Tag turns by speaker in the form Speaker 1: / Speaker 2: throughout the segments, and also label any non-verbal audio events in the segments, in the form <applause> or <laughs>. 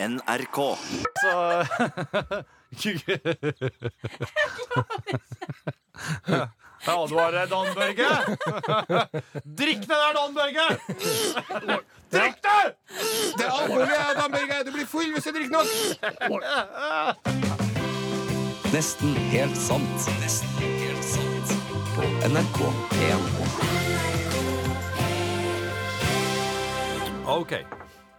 Speaker 1: NRK.
Speaker 2: Så <laughs> Jeg advarer Dan Børge. Drikk det der, Dan Børge! <laughs> Drikk det!
Speaker 3: Det er alvorlig, Dan Børge! Du blir full hvis du drikker nok!
Speaker 1: Nesten helt sant. Nesten helt sant. På NRK P1.
Speaker 2: OK.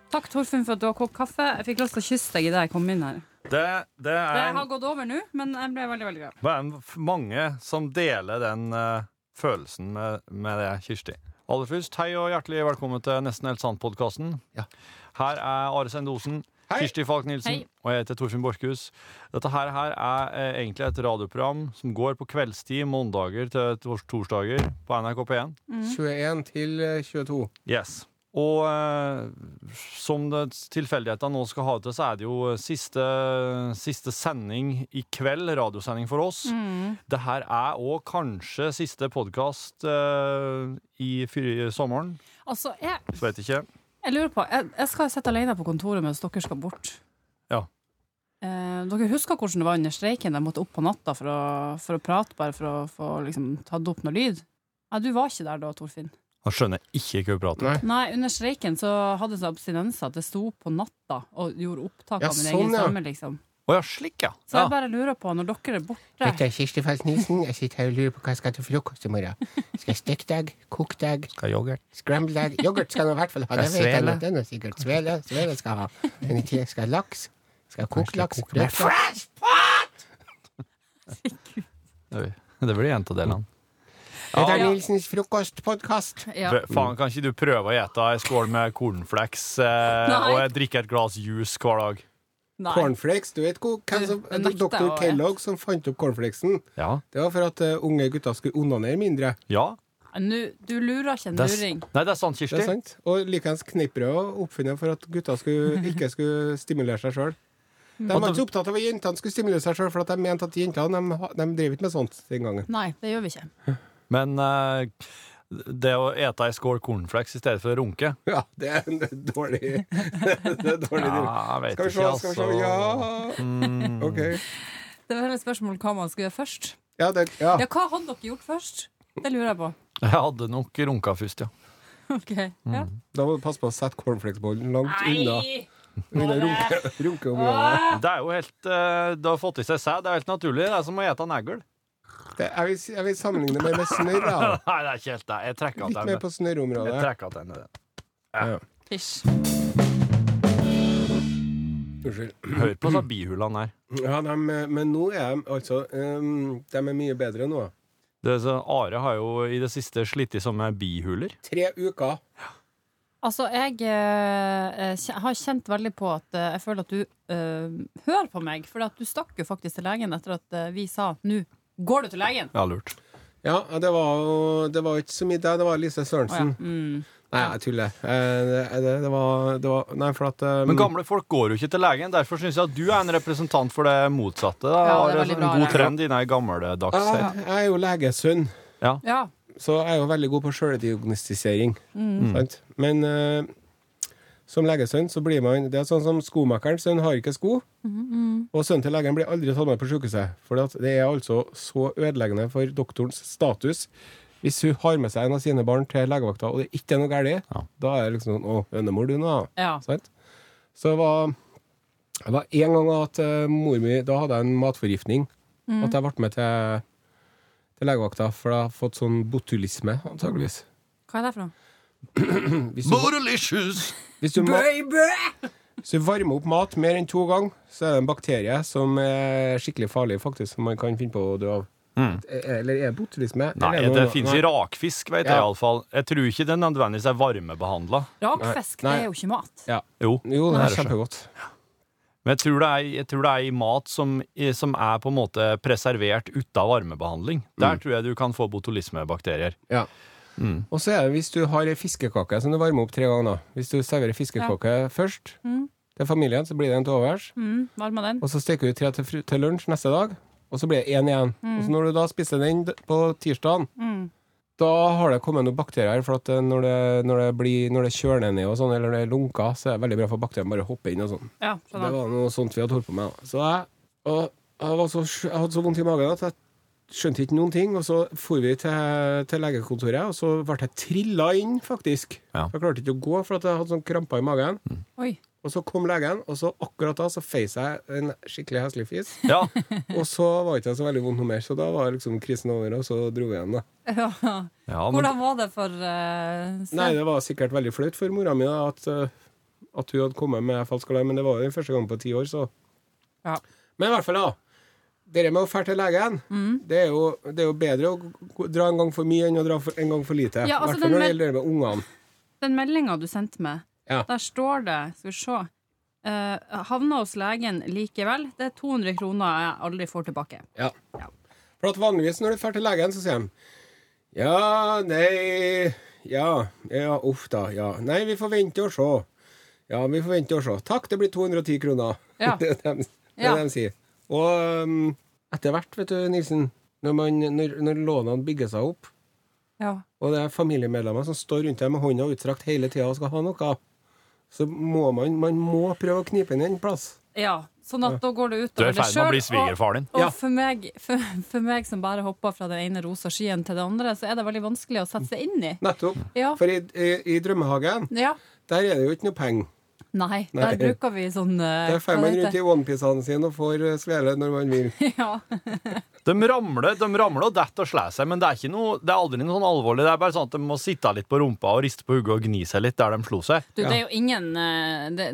Speaker 4: Takk, Torfinn, for at du har kokt kaffe. Jeg fikk lyst til å kysse deg idet jeg kom inn her.
Speaker 2: Det, det
Speaker 4: Det
Speaker 2: er
Speaker 4: har gått over nå, men jeg ble veldig veldig glad.
Speaker 2: det er mange som deler den uh, følelsen med, med det, Kirsti. Aller først, hei og hjertelig velkommen til Nesten helt sant-podkasten.
Speaker 3: Ja.
Speaker 2: Her er Are Sendosen,
Speaker 3: Hei.
Speaker 2: Kirsti Falk Nilsen
Speaker 4: Hei.
Speaker 2: og jeg heter Torfinn Borchhus. Dette her, her er eh, egentlig et radioprogram som går på kveldstid mandager til tors torsdager på NRK P1.
Speaker 3: 21 til eh, 22.
Speaker 2: Yes. Og eh, som tilfeldighetene nå skal ha det til, så er det jo siste, siste sending i kveld, radiosending for oss. Det her er òg kanskje siste podkast i fyr- sommeren.
Speaker 4: Altså, jeg,
Speaker 2: Så vet ikke.
Speaker 4: jeg lurer på Jeg, jeg skal sitte alene på kontoret mens dere skal bort.
Speaker 2: Ja.
Speaker 4: Eh, dere husker hvordan det var under streiken? Jeg måtte opp på natta for å, for å prate, bare for å få liksom, tatt opp noe lyd. Nei, du var ikke der da, Torfinn.
Speaker 2: Han skjønner ikke hva hun prater om.
Speaker 3: Nei.
Speaker 4: Nei, under streiken så hadde det abstinenser at det sto på natta og gjorde opptak
Speaker 3: Ja,
Speaker 4: av min
Speaker 3: sånn,
Speaker 4: egen
Speaker 3: ja.
Speaker 4: stemme, liksom.
Speaker 2: Å ja, slik, ja.
Speaker 4: Så
Speaker 2: ja.
Speaker 4: jeg bare lurer på, når dere er borte
Speaker 3: Dette er Kirsti Falk Nilsen. Jeg sitter her og lurer på hva jeg skal til frokost i morgen. Skal jeg stekt egg, kokt egg,
Speaker 2: Skal ha yoghurt.
Speaker 3: scrambled egg? Yoghurt skal jeg i hvert fall ha. Det
Speaker 2: Skal
Speaker 3: vet jeg
Speaker 2: svele?
Speaker 3: nå. Den er sikkert svele. Svele skal jeg ha. Men i tillegg skal jeg ha laks. Skal jeg koke laks.
Speaker 2: Fresh pot
Speaker 3: rødt laks.
Speaker 2: Det blir en av delene.
Speaker 3: Dette er Nilsens frokostpodkast.
Speaker 4: ja.
Speaker 2: Faen, kan ikke du prøve å gjete ei skål med cornflakes eh, og jeg drikker et glass juice hver dag?
Speaker 4: Nei.
Speaker 3: Cornflakes. Du vet hvem som, Dr. Kellogg som fant opp cornflakesen.
Speaker 2: Ja.
Speaker 3: Det var for at uh, unge gutter skulle onanere mindre.
Speaker 2: ja.
Speaker 4: Nå- du lurer ikke en
Speaker 2: Det
Speaker 4: luring.
Speaker 2: nei, det er sant,
Speaker 3: Det
Speaker 2: Kirsti.
Speaker 3: er sant. Og likeens å oppfunnet for at gutter skulle, <laughs> ikke skulle stimulere seg sjøl. De var ikke opptatt av at jentene skulle stimulere seg sjøl, for at de mente at jentene de, de drev ikke med sånt den gangen.
Speaker 4: Nei, det gjør vi ikke.
Speaker 2: Men uh, det å ete ei skål cornflakes i stedet for å runke
Speaker 3: Ja, det er en dårlig <laughs> Det er dårlig
Speaker 2: Ja, jeg vet
Speaker 3: Skal vi se, skal vi se.
Speaker 2: altså.
Speaker 3: Ja,
Speaker 2: Mm.
Speaker 3: OK.
Speaker 4: Det var et spørsmål hva man skulle gjøre først.
Speaker 3: Ja, det, ja.
Speaker 4: Ja, hva hadde dere gjort først? Det lurer jeg på.
Speaker 2: Jeg hadde nok runka først, ja. <laughs>
Speaker 4: Ok, ja.
Speaker 3: Da må du passe på å sette cornflakesbollen langt.
Speaker 4: Nei!
Speaker 3: unna runke, runkeområdet.
Speaker 2: Det er jo helt eh, Det har fått i seg sæd. Det er helt naturlig. Det er som å ete negl.
Speaker 3: Det- Jeg, vil jeg vil sammenligne det med snørr. <laughs>
Speaker 2: Nei, det er ikke helt det. Jeg trekker
Speaker 3: Litt mer
Speaker 2: på
Speaker 3: på
Speaker 2: Jeg trekker er.
Speaker 3: Ja.
Speaker 4: Fysj.
Speaker 3: Unnskyld.
Speaker 2: Hør på de bihulene her.
Speaker 3: Ja, de, men nå er de altså um, De er mye bedre nå.
Speaker 2: Det er så, Are har jo i det siste slitt i som med bihuler.
Speaker 3: Tre uker.
Speaker 4: Altså, jeg eh, har kjent veldig på at eh, jeg føler at du eh, hører på meg. For at du stakk jo faktisk til legen etter at vi sa 'nå går du til legen'.
Speaker 2: Ja, lurt.
Speaker 3: Ja, det var jo Det var ikke så mye deg Det var Lise
Speaker 4: Å ja.
Speaker 3: Sørensen.
Speaker 4: Mm.
Speaker 3: Nei, jeg tuller. Eh, det, det, det, var, det var Nei, for at um,
Speaker 2: Men gamle folk går jo ikke til legen. Derfor syns jeg at du er en representant for det motsatte. Da.
Speaker 4: Ja, det er en
Speaker 2: sånn
Speaker 4: bra,
Speaker 2: god
Speaker 4: det.
Speaker 2: trend i den gammeldags
Speaker 3: jeg, jeg er jo legesønn,
Speaker 4: Ja.
Speaker 3: så jeg er jo veldig god på sjøldiagnostisering.
Speaker 4: Mm.
Speaker 3: Men eh, som legesønn så blir man Det er sånn som skomakerens sønn har ikke sko.
Speaker 4: Mm,
Speaker 3: Og sønnen til legen blir aldri tatt med på sykehuset. For det er altså så ødeleggende for doktorens status. Hvis hun har med seg en av sine barn til legevakta, og det ikke er noe galt,
Speaker 2: Ja.
Speaker 3: da er det liksom sånn Å, hønemor, du nå.
Speaker 4: ja.
Speaker 3: Sant? Så det var, det var en gang at eh, mor mi Da hadde jeg en matforgiftning.
Speaker 4: Mm.
Speaker 3: At jeg ble med til, til legevakta, for jeg har fått sånn botulisme, antageligvis.
Speaker 4: Hva er det for noe?
Speaker 3: Du, <clears throat> hvis, du hvis du varmer opp mat mer enn to ganger, så er det en bakterie som er skikkelig farlig, faktisk, som man kan finne på å dø av.
Speaker 2: Mm.
Speaker 3: Eller er det botulisme?
Speaker 2: Nei,
Speaker 3: er
Speaker 2: det
Speaker 3: finnes
Speaker 2: fins i rakfisk, vet jeg
Speaker 3: Ja.
Speaker 2: iallfall. Jeg tror ikke den nødvendigvis er varmebehandla.
Speaker 4: Rakfisk, det er jo ikke mat.
Speaker 3: Ja.
Speaker 2: Jo,
Speaker 3: Jo, det er
Speaker 2: det
Speaker 3: kjempegodt.
Speaker 2: Men jeg tror, det er, jeg tror det er i mat som, som er på en måte preservert uten varmebehandling. Der tror jeg du kan få botulismebakterier.
Speaker 3: Ja.
Speaker 2: Mm.
Speaker 3: Og så er det hvis du har ei fiskekake som du varmer opp tre ganger. da. Hvis du serverer fiskekake først
Speaker 4: Mm.
Speaker 3: til familien, så blir det en til overs.
Speaker 4: Mm, den.
Speaker 3: Og så steker du tre til, til lunsj neste dag, og så blir det én igjen. Og så når du da spiser den på tirsdagen,
Speaker 4: Mm.
Speaker 3: Da har det kommet noen bakterier, for at eh, når det, når det, blir, når det kjøler ned og sånn, eller det lunker, så er det veldig bra for bakteriene bare å hoppe inn og sånn.
Speaker 4: Ja,
Speaker 3: Så det var noe sånt vi hadde holdt på med. da. Så jeg, og jeg, var så, jeg hadde så vondt i magen at jeg skjønte ikke noen ting. Og så for vi til, til legekontoret, og så ble jeg trilla inn, faktisk.
Speaker 2: Ja.
Speaker 3: Jeg klarte ikke å gå, for at jeg hadde sånn kramper i magen.
Speaker 4: Oi.
Speaker 3: Og så kom legen, og så akkurat da så feis jeg en skikkelig heslig fis.
Speaker 2: Ja. <laughs>
Speaker 3: Og så var ikke ikke så veldig vondt noe mer, så da var liksom krisen over, og så dro vi igjen, da.
Speaker 4: Ja.
Speaker 2: ja men,
Speaker 4: Hvordan var det for uh,
Speaker 3: Nei, det var sikkert veldig flaut for mora mi da, at, uh, at hun hadde kommet med falsk alarm, men det var jo den første gangen på ti år, så
Speaker 4: Ja.
Speaker 3: Men i hvert fall, da. Det med å dra til legen, det, er jo, det er jo bedre å dra en gang for mye enn å dra for, en gang for lite.
Speaker 4: Ja, altså,
Speaker 3: hvert fall når det gjelder det med ungene.
Speaker 4: Den meldinga du sendte meg,
Speaker 3: Ja.
Speaker 4: der står det Skal vi se. Uh, havna hos legen likevel. Det er 200 kroner jeg aldri får tilbake.
Speaker 3: Ja.
Speaker 4: Ja.
Speaker 3: For at vanligvis når du drar til legen, så sier de Ja, nei Ja, ja, uff da. Ja. Nei, vi får vente og se. Ja, vi får vente og se. Takk, det blir 210 kroner.
Speaker 4: Ja. <laughs>
Speaker 3: det er det de, det
Speaker 4: Ja.
Speaker 3: de sier. Og um, etter hvert, vet du, Nilsen, når, man, når, når lånene bygger seg opp,
Speaker 4: Ja.
Speaker 3: og det er familiemedlemmer som står rundt deg med hånda utstrakt hele tida og skal ha noe, så må man, man må prøve å knipe inn en plass.
Speaker 4: ja. Sånn at da går det
Speaker 2: du er
Speaker 4: utover
Speaker 2: deg sjøl. Og.
Speaker 4: Og,
Speaker 3: Ja.
Speaker 4: for, meg, for, for meg som bare hopper fra den ene rosa skyen til det andre, så er det veldig vanskelig å sette seg inn i.
Speaker 3: Nettopp.
Speaker 4: Ja.
Speaker 3: For i, i, i drømmehagen,
Speaker 4: ja.
Speaker 3: der er det jo ikke noe penger.
Speaker 4: Nei,
Speaker 3: Nei.
Speaker 4: der bruker vi sånn uh,
Speaker 3: Der får man rundt i onepiecene sine og får eh, svele når man vil. <laughs>
Speaker 4: Ja. <laughs>
Speaker 2: De ramler, de ramler og detter og slår seg, men det er, ikke noe, det er aldri noe sånn alvorlig. Det er bare sånn at de må sitte litt på rumpa og riste på hodet og gni seg litt der de slo seg.
Speaker 4: Du, det er jo ingen eh, det,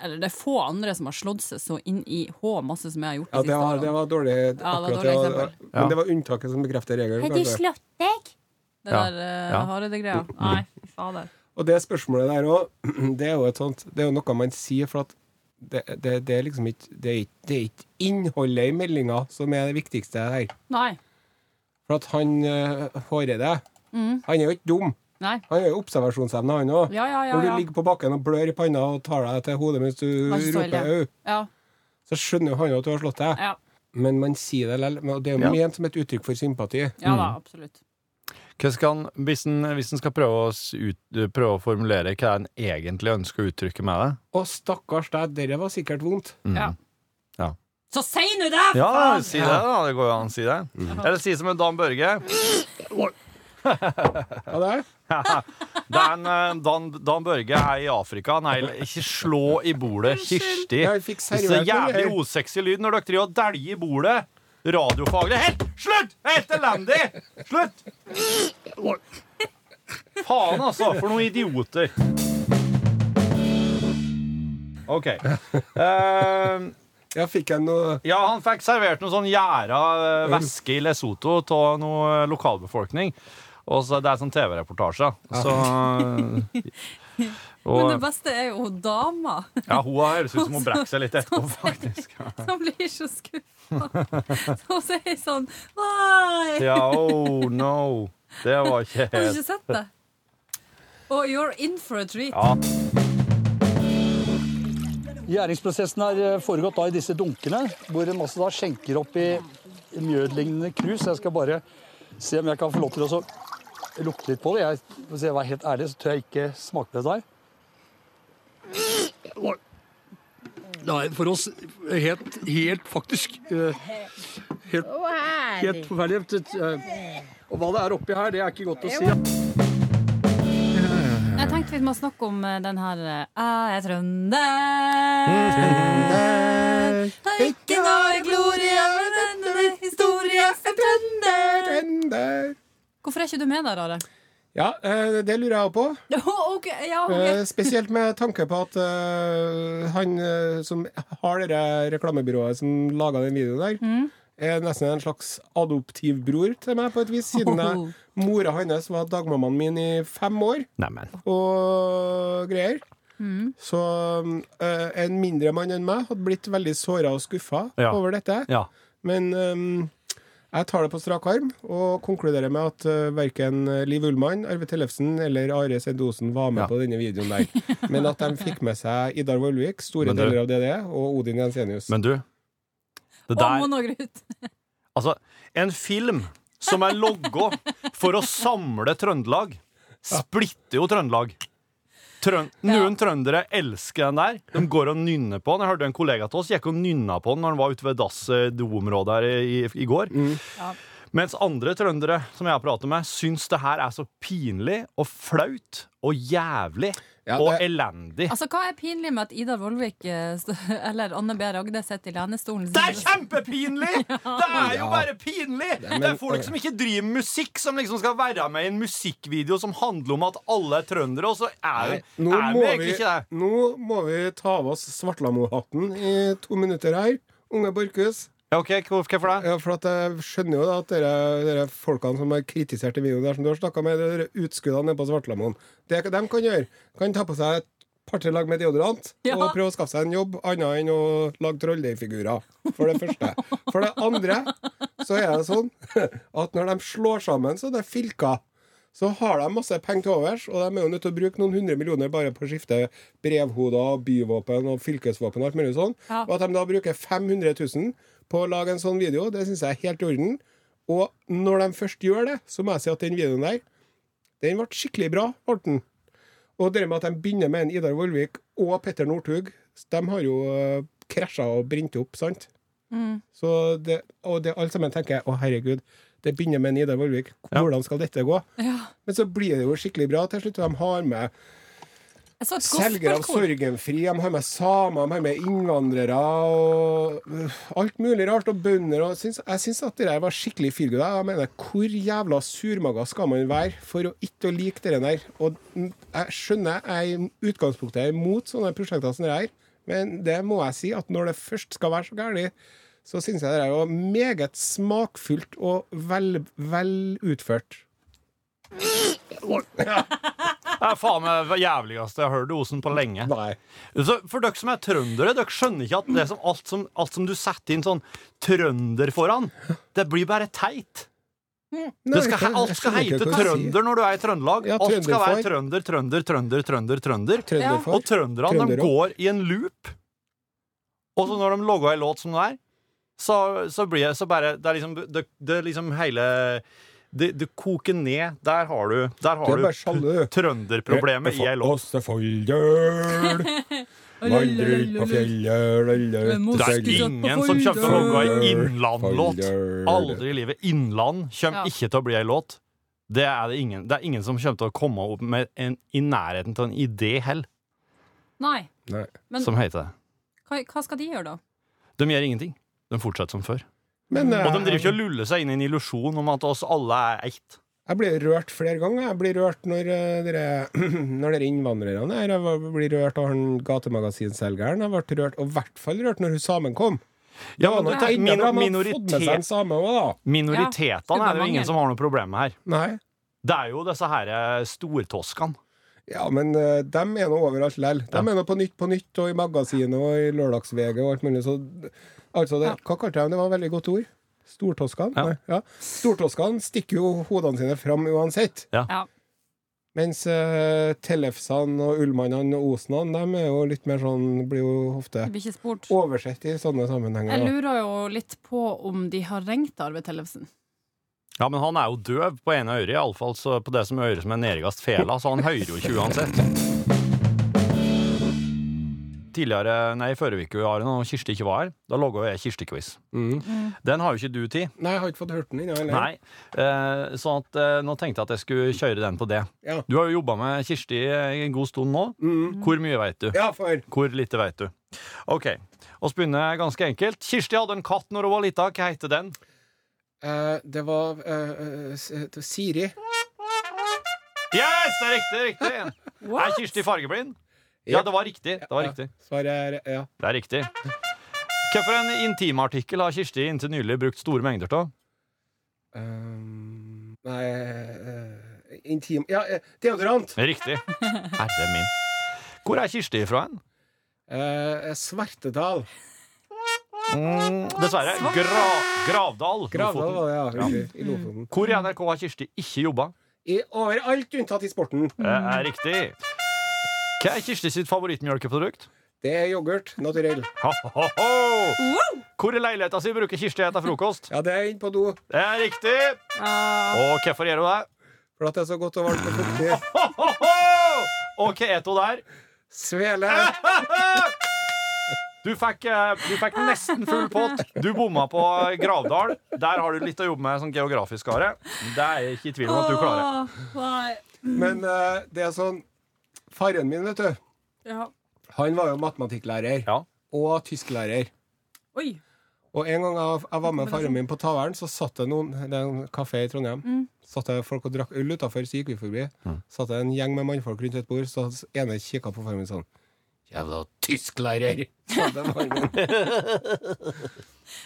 Speaker 4: Eller det er få andre som har slått seg så inn i H masse som jeg har gjort
Speaker 3: Ja, det
Speaker 4: siste
Speaker 3: var, det var dårlig.
Speaker 4: Ja, det var
Speaker 3: akkurat,
Speaker 4: dårlig
Speaker 3: det
Speaker 4: eksempel.
Speaker 2: Ja.
Speaker 3: Men det var unntaket som bekrefter regelen. du
Speaker 4: slått deg? Det
Speaker 2: Ja.
Speaker 4: der uh,
Speaker 2: Ja.
Speaker 4: Hareide-greia. Nei, fy fader.
Speaker 3: Og det spørsmålet der òg, <clears throat> det er jo et sånt Det er jo noe man sier, for at det, det, det er liksom ikke det er ikke, det er ikke innholdet i meldinga som er det viktigste her.
Speaker 4: Nei.
Speaker 3: For at han uh, Håreide,
Speaker 4: Mm.
Speaker 3: han er jo ikke dum.
Speaker 4: Nei.
Speaker 3: Han har jo observasjonsevne, han òg.
Speaker 4: Ja, ja, ja.
Speaker 3: Når du
Speaker 4: ja.
Speaker 3: ligger på bakken og blør i panna og tar deg til hodet mens du roper au,
Speaker 4: ja,
Speaker 3: så skjønner jo han jo at du har slått deg.
Speaker 4: ja.
Speaker 3: Men man sier det likevel. og Det er jo
Speaker 2: Ja.
Speaker 3: ment som et uttrykk for sympati.
Speaker 4: ja da, absolutt.
Speaker 2: Hva skal han, hvis en skal prøve å, ut, prøve å formulere hva en egentlig ønsker å uttrykke med det
Speaker 3: Å, stakkars deg, dere var sikkert vondt.
Speaker 4: Ja.
Speaker 2: Ja.
Speaker 4: Så si nå det!
Speaker 2: Ja,
Speaker 4: faen!
Speaker 2: si det, da. Det går jo an å si det. Eller si som en Dan Børge.
Speaker 3: Hva <laughs> det er.
Speaker 2: Dan, eh, Dan, Dan Børge er i Afrika. Nei, ikke slå i bordet. Kirsti. Det er så jævlig osexy lyd når dere driver og dæljer i bordet. Radiofaglig. Helt slutt! Helt elendig! Slutt! Faen, altså. For noen idioter. OK. Uh,
Speaker 3: Ja, fikk jeg noe
Speaker 2: ja, han fikk servert noe sånn gjæra eh, væske i Lesotho av noe lokalbefolkning. Og så Det er sånn TV-reportasje. Så <laughs>
Speaker 4: Men det beste er jo dama
Speaker 2: ja, Hun høres ut som hun brekker seg litt etterpå, <laughs> faktisk. <laughs>
Speaker 4: som blir så skuffa. <laughs> Hun sier sånn Nei!
Speaker 2: Ja, oh no. Det var ikke
Speaker 4: Har du ikke sett det? Og you're in for a treat.
Speaker 2: Ja.
Speaker 5: Gjæringsprosessen har eh, foregått da i disse dunkene, hvor en også da skjenker opp i mjødlignende krus. Jeg skal bare se om jeg kan få lov til å lukte litt på det. Jeg, hvis jeg var helt ærlig, så tør jeg ikke smake det her. Nei, for oss helt, helt faktisk eh, Helt, helt forferdelig. Eh, Og hva det er oppi her, det er ikke godt å si.
Speaker 4: Jeg tenkte vi må snakke om eh, den her Jeg er trønder. Har ikke noe glorie, men denne historie er. Trønder. Hvorfor er ikke du med der, Are?
Speaker 3: Ja, eh, det lurer jeg også på. <laughs>
Speaker 4: Okay, ja, ok.
Speaker 3: Eh, Spesielt med tanke på at eh, han som har det reklamebyrået som laga den videoen der,
Speaker 4: Mm.
Speaker 3: er nesten en slags adoptivbror til meg, på et vis, siden jeg, mora hans var dagmammaen min i fem år
Speaker 2: Neimen.
Speaker 3: og greier.
Speaker 4: Mm.
Speaker 3: Så eh, en mindre mann enn meg hadde blitt veldig såra og skuffa
Speaker 2: Ja.
Speaker 3: over dette.
Speaker 2: Ja.
Speaker 3: Men ehm, jeg tar det på strak arm og konkluderer med at uh, verken Liv Ullmann, Arve Tellefsen eller Are Sendosen var med
Speaker 2: Ja.
Speaker 3: på denne videoen der. <laughs> Men at de fikk med seg Idar Vollvik, store
Speaker 2: du-
Speaker 3: deler av DDE, og Odin Jensenius.
Speaker 2: Men du, det
Speaker 4: Og
Speaker 2: der. <laughs> Altså, en film som er logga for å samle Trøndelag, splitter jo Trøndelag. Trøn Noen trøndere elsker den der. De går og nynner på den. Jeg hørte en kollega til oss gikk og nynna på den når han var ute ved dass-doområdet her i, i går.
Speaker 4: Ja.
Speaker 2: Mens andre trøndere som jeg har pratet med, syns det her er så pinlig og flaut og jævlig
Speaker 3: Ja,
Speaker 2: og elendig.
Speaker 4: Altså, Hva er pinlig med at Ida Vollvik eh, <laughs> eller Anne B. Ragde sitter i lenestolen?
Speaker 2: Det er kjempepinlig! <laughs> Det er jo bare pinlig! Det
Speaker 3: men-
Speaker 2: er folk som ikke driver med musikk, som liksom skal være med i en musikkvideo som handler om at alle er trøndere, og så er,
Speaker 3: Nei, nå,
Speaker 2: er vi, egentlig ikke det.
Speaker 3: nå må vi ta av oss Svartlamohatten i to minutter her. Unge Borchhus.
Speaker 2: Ja, ok, Hvorfor det?
Speaker 3: Ja, for at jeg skjønner jo da at dere, dere folkene som har kritisert den videoen der, som du har snakka med, dere utskuddene nede på Svartlamoen Det de kan gjøre, kan ta på seg et par-tre lag med deodorant <laughs>
Speaker 4: Ja.
Speaker 3: og prøve å skaffe seg en jobb, annet enn å lage trolldeigfigurer. For det første. For det andre så er det sånn <laughs> at når de slår sammen så det er fylker, så har de masse penger til overs, og de er jo nødt til å bruke noen hundre millioner bare på å skifte brevhoder, byvåpen og fylkesvåpen og alt mulig sånn.
Speaker 4: Ja.
Speaker 3: Og at de da bruker 500 000 på å lage en sånn video, det syns jeg er helt i orden. Og når de først gjør det, så må jeg si at den videoen der, den ble skikkelig bra, Morten. Og det med at de begynner med en Idar Vollvik og Petter Northug, de har jo uh, krasja og brent opp, sant?
Speaker 4: Mm.
Speaker 3: Så det, og det alle sammen tenker å herregud, det begynner med en Idar Vollvik.
Speaker 2: Ja.
Speaker 3: Hvordan skal dette gå?
Speaker 4: Ja.
Speaker 3: Men så blir det jo skikkelig bra til slutt. og De har med selgere av. Sorgenfri, de har med samer, de har med innvandrere og øh, alt mulig rart. Og bønder. Og syns, jeg syns at det der var skikkelig feel good. Jeg mener, hvor jævla surmaga skal man være for å ikke å like det der? Og jeg skjønner jeg i utgangspunktet er imot sånne prosjekter som det her, men det må jeg si at når det først skal være så gærent, så syns jeg det er jo meget smakfullt og vel, vel utført.
Speaker 2: Det er faen meg det jævligste jeg har hørt Osen på lenge.
Speaker 3: Nei.
Speaker 2: Så for dere som er trøndere, dere skjønner ikke at det som, alt, som, alt som du setter inn sånn trønder foran, det blir bare teit. Det skal, alt skal heite trønder når du er i Trøndelag. Alt skal være trønder, trønder, trønder, trønder, trønder. Og trønderne de går i en loop. Og så når de logger ei låt som det er, så, så blir det så bare Det er liksom, det, det er liksom hele det, det koker ned. Der har du, der har du trønderproblemet i ei låt.
Speaker 3: Vandrer på fjellet
Speaker 2: Det er ingen som kommer til å logge ei innlandlåt. Aldri i livet. Innland kommer
Speaker 4: Ja.
Speaker 2: ikke til å bli ei låt. Det er, det, ingen, det er ingen som kommer til å komme opp med en, i nærheten til en idé heller,
Speaker 4: Nei.
Speaker 3: Nei.
Speaker 4: Men
Speaker 2: som heter det.
Speaker 4: hva, hva skal de gjøre, da?
Speaker 2: De gjør ingenting. De fortsetter som før.
Speaker 3: Men
Speaker 2: Og de driver ikke
Speaker 3: å
Speaker 2: og luller seg inn i en illusjon om at oss alle er ett.
Speaker 3: jeg blir rørt flere ganger. Jeg blir rørt når eh, dere, <clears throat> når dere innvandrerne her. Jeg blir rørt av han gatemagasinselgeren. Jeg ble rørt, og i hvert fall rørt når hun samen kom.
Speaker 2: Ja, men du tenker, min,
Speaker 3: man fått med seg en
Speaker 2: minoritet,
Speaker 3: same også, da.
Speaker 2: minoritetene
Speaker 4: ja.
Speaker 2: er det jo ingen som har noe problem med her.
Speaker 3: Nei.
Speaker 2: Det er jo disse her eh, stortoskene.
Speaker 3: Ja, men uh, dem er nå overalt lell. De
Speaker 2: Ja.
Speaker 3: er nå på Nytt på Nytt og i magasinet og i Lørdags-VG og alt mulig. Så altså, det,
Speaker 4: Ja.
Speaker 3: hva kalte de det? Var et veldig godt ord. Stortoskene?
Speaker 2: Ja.
Speaker 3: Ja. Stortoskene stikker jo hodene sine fram uansett.
Speaker 4: Ja.
Speaker 3: Mens uh, Tellefsene og Ullmannene og Osene, de er jo litt mer sånn Blir jo ofte
Speaker 4: blir
Speaker 3: oversett i sånne sammenhenger.
Speaker 4: Jeg lurer jo litt på om de har ringt Arve Tellefsen.
Speaker 2: Ja, men han er jo døv på ene øret, iallfall på det som er øret som er nedergast fela, så han hører jo ikke uansett. Tidligere, nei, i forrige uke, når Kirsti ikke var her, da laga jeg Kirsti-quiz.
Speaker 3: Mm.
Speaker 2: Den har jo ikke du tid.
Speaker 3: Nei, jeg har ikke fått hørt den ennå.
Speaker 2: Nei. Eh, sånn at eh, nå tenkte jeg at jeg skulle kjøre den på det.
Speaker 3: Ja.
Speaker 2: Du har jo jobba med Kirsti en god stund nå.
Speaker 3: Mm.
Speaker 2: Hvor mye veit du?
Speaker 3: Ja, for
Speaker 2: Hvor lite veit du? OK. Vi begynner ganske enkelt. Kirsti hadde en katt når hun var lita. Hva heter den?
Speaker 3: eh, Det var eh, eh, det var Siri.
Speaker 2: Yes, det er riktig! riktig. <laughs> Er Kirsti fargeblind? Ja, det var riktig. Det var
Speaker 3: Ja.
Speaker 2: riktig.
Speaker 3: Svaret er ja.
Speaker 2: Det er riktig. Hvilken intimartikkel har Kirsti inntil nylig brukt store mengder av?
Speaker 3: Um, nei uh, Intim Ja, eh, deodorant.
Speaker 2: Riktig. Herre min. Hvor er Kirsti fra hen?
Speaker 3: Uh, Svertedal.
Speaker 2: Mm, dessverre. Gra Gravdal.
Speaker 3: Gravdal
Speaker 2: Lofoten.
Speaker 3: var det, ja. Riktig, I Lofoten.
Speaker 2: Hvor i NRK har Kirsti ikke jobba?
Speaker 3: I overalt unntatt i sporten.
Speaker 2: Det er riktig. Hva er Kirsti sitt favorittmjølkeprodukt?
Speaker 3: Det er yoghurt. Naturell.
Speaker 2: Ho, ho, ho. Hvor i leiligheta si bruker Kirsti etter frokost?
Speaker 3: Ja, det er inne på do.
Speaker 2: Det er riktig! Og hvorfor gjør hun det?
Speaker 3: For at det er så godt og varmt og fuktig.
Speaker 2: Og hva et hun der?
Speaker 3: Svele. <laughs>
Speaker 2: Du fikk, eh, du fikk nesten full pott. Du bomma på Gravdal. Der har du litt å jobbe med sånn geografisk, Are. Det er jeg ikke i tvil om at du klarer.
Speaker 3: Men eh, det er sånn Faren min, vet du,
Speaker 4: Ja.
Speaker 3: han var jo matematikklærer
Speaker 2: Ja.
Speaker 3: og tysklærer.
Speaker 4: Oi.
Speaker 3: Og en gang jeg, jeg var med faren min på Tavern, så satt det noen Det er en kafé i Trondheim. Satt det folk og drakk øl utafor, så gikk vi forbi. Satt det en gjeng med mannfolk rundt et bord, så ene kikka på faren min sånn Jævla tysklærer! <laughs> det var min.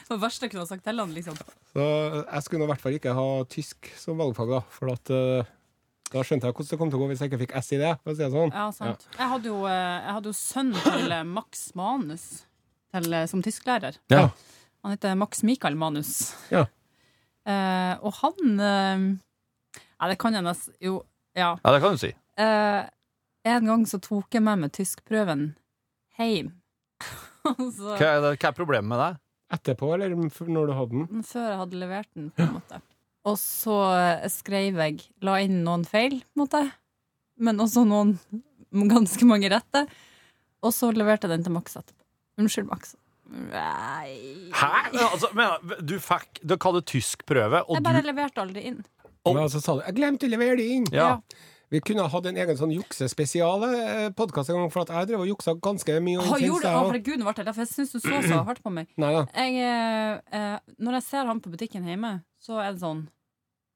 Speaker 4: Det verste jeg kunne ha sagt til han, liksom.
Speaker 3: Så jeg skulle nå i hvert fall ikke ha tysk som valgfag, da. For at eh, da skjønte jeg hvordan det kom til å gå hvis jeg ikke fikk S i det. For å si det sånn.
Speaker 4: Ja, sant. Jeg hadde jo, eh, jeg hadde jo sønnen til eh, Max Manus til, eh, som tysklærer.
Speaker 2: Ja.
Speaker 4: Han heter Max Mikael Manus.
Speaker 3: Ja.
Speaker 4: Eh, og han eh, Ja, det kan jeg nesten Jo, ja.
Speaker 2: Ja, det kan du si.
Speaker 4: Eh, en gang så tok jeg med meg tyskprøven hjem. <laughs> Og så-
Speaker 2: Hva er, det, hva er problemet med det?
Speaker 3: Etterpå, eller når du hadde den?
Speaker 4: før jeg hadde levert den, på en måte. Og så skrev jeg La inn noen feil, på en måte. Men også noen ganske mange rette. Og så leverte jeg den til Max etterpå. Unnskyld, Max. Nei
Speaker 2: Hæ? Men, altså, men, du fikk Du hadde tyskprøve, og
Speaker 4: Jeg bare
Speaker 2: du
Speaker 4: leverte aldri inn.
Speaker 2: Og-
Speaker 3: Men altså, sa du 'jeg glemte å levere det inn'.
Speaker 2: Ja.
Speaker 3: Vi kunne ha hatt en egen sånn juksespesial-podkast en gang, for at jeg drev og juksa ganske mye.
Speaker 4: Å, gjorde det? herregud, nå ble jeg derfor jeg syns du så så hardt på meg. <clears throat> Jeg, eh, eh, når jeg ser han på butikken hjemme, så er det sånn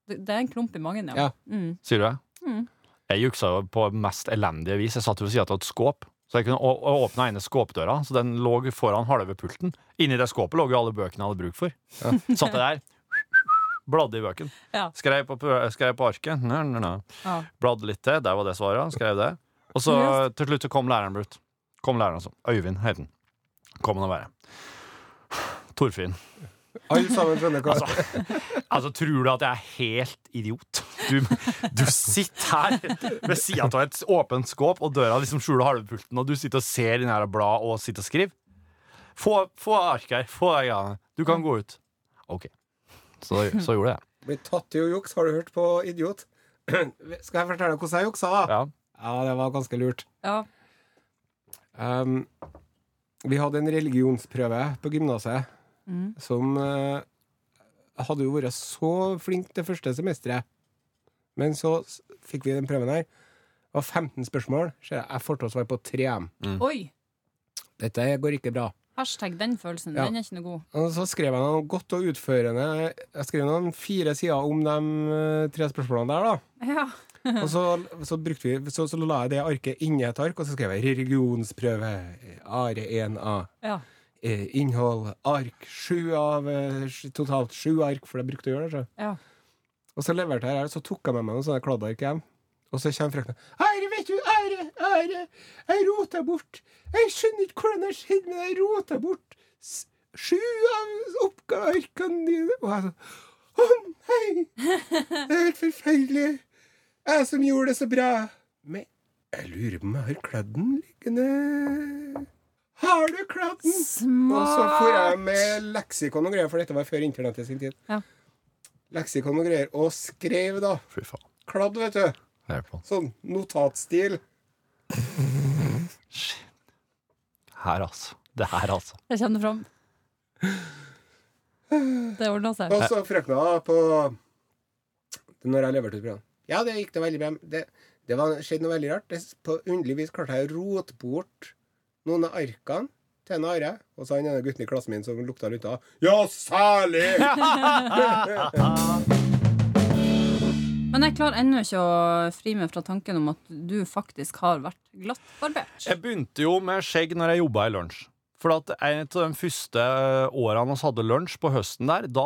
Speaker 4: Det, er en klump i magen, ja.
Speaker 3: Ja.
Speaker 4: Mm.
Speaker 2: Sier du det?
Speaker 4: Mm.
Speaker 2: Jeg juksa på mest elendige vis. Jeg satt ved sida av et skåp. Så jeg kunne å- å ene skåpdøra, så den lå foran halve pulten. Inni det skåpet lå jo alle bøkene jeg hadde bruk for. Satt jeg der, bladde i bøken.
Speaker 4: Ja.
Speaker 2: Skrev på, skrev på arket. Nå, nå, nå.
Speaker 4: Ja.
Speaker 2: Bladde litt til, der var det svaret. Skrev det. Og så
Speaker 4: yes.
Speaker 2: til slutt så kom læreren ut. Kom læreren altså. Øyvind het han. Kom han å være. Torfinn.
Speaker 3: Alle sammen skjønner hva
Speaker 2: Altså, tror du at jeg er helt idiot? Du, du sitter her ved sida av et åpent skåp, og døra liksom skjuler halve pulten, og du sitter og ser inn her og blad og sitter og skriver. Få, få ark her. Få deg ja. Du kan gå ut. OK. Så, så gjorde jeg det.
Speaker 3: Blir tatt i å jukse. Har du hørt på Idiot? <clears throat> Skal jeg fortelle deg hvordan jeg juksa, da?
Speaker 2: Ja.
Speaker 3: Ja, det var ganske lurt.
Speaker 4: Ja.
Speaker 3: Um, vi hadde en religionsprøve på gymnaset
Speaker 4: Mm.
Speaker 3: som uh, hadde jo vært så flink det første semesteret. Men så fikk vi den prøven her. Det var 15 spørsmål. Jeg får til å svare på tre.
Speaker 4: Oi!
Speaker 3: Dette går ikke bra.
Speaker 4: Hashtag den følelsen.
Speaker 3: Ja.
Speaker 4: Den er ikke noe god.
Speaker 3: Og så skrev jeg noe godt og utførende. Jeg skrev noen fire sider om de eh, tre spørsmålene der, da.
Speaker 4: Ja. <laughs>
Speaker 3: Og så, så, vi, så, så la jeg det arket inni et ark, og så skrev jeg religionsprøve. Are 1A.
Speaker 4: ja.
Speaker 3: Eh, innhold ark. Sju av eh, totalt sju ark, for jeg brukte å gjøre det. Så.
Speaker 4: ja.
Speaker 3: Og så leverte jeg her, så tok jeg med meg noen sånne kladdark hjem. Og så kommer frøkna. Are, vet du, Are, Are, jeg rota bort. Jeg skjønner ikke hvordan det har skjedd, men jeg rota bort sju av oppgavearkene dine. Og jeg sånn Å nei! Det er helt forferdelig. Jeg som gjorde det så bra. Men jeg lurer på om jeg har kladden liggende. Har du kladden? Og så får jeg med leksikon og greier, for dette var før internett i sin tid.
Speaker 4: Ja.
Speaker 3: Leksikon og greier. Og skrev, da.
Speaker 2: Fy faen.
Speaker 3: Kladd, vet du. Sånn notatstil.
Speaker 2: Her, altså. Det her, altså.
Speaker 4: Jeg kjenner det fram. Det ordna seg.
Speaker 3: Og så frøkna på Når jeg leverte ut programmet. Ja, det gikk det veldig bra. Det, det var, skjedde noe veldig rart. Det, på underlig vis klarte jeg å rote bort noen av arkene til en Are. Og så han ene gutten i klassen min som lukta lunta. av. Ja, særlig! <laughs> <laughs>
Speaker 4: Men jeg klarer ennå ikke å fri meg fra tanken om at du faktisk har vært glattbarbert.
Speaker 2: Jeg begynte jo med skjegg når jeg jobba i lunsj. For at en av de første årene vi hadde lunsj på høsten der, da,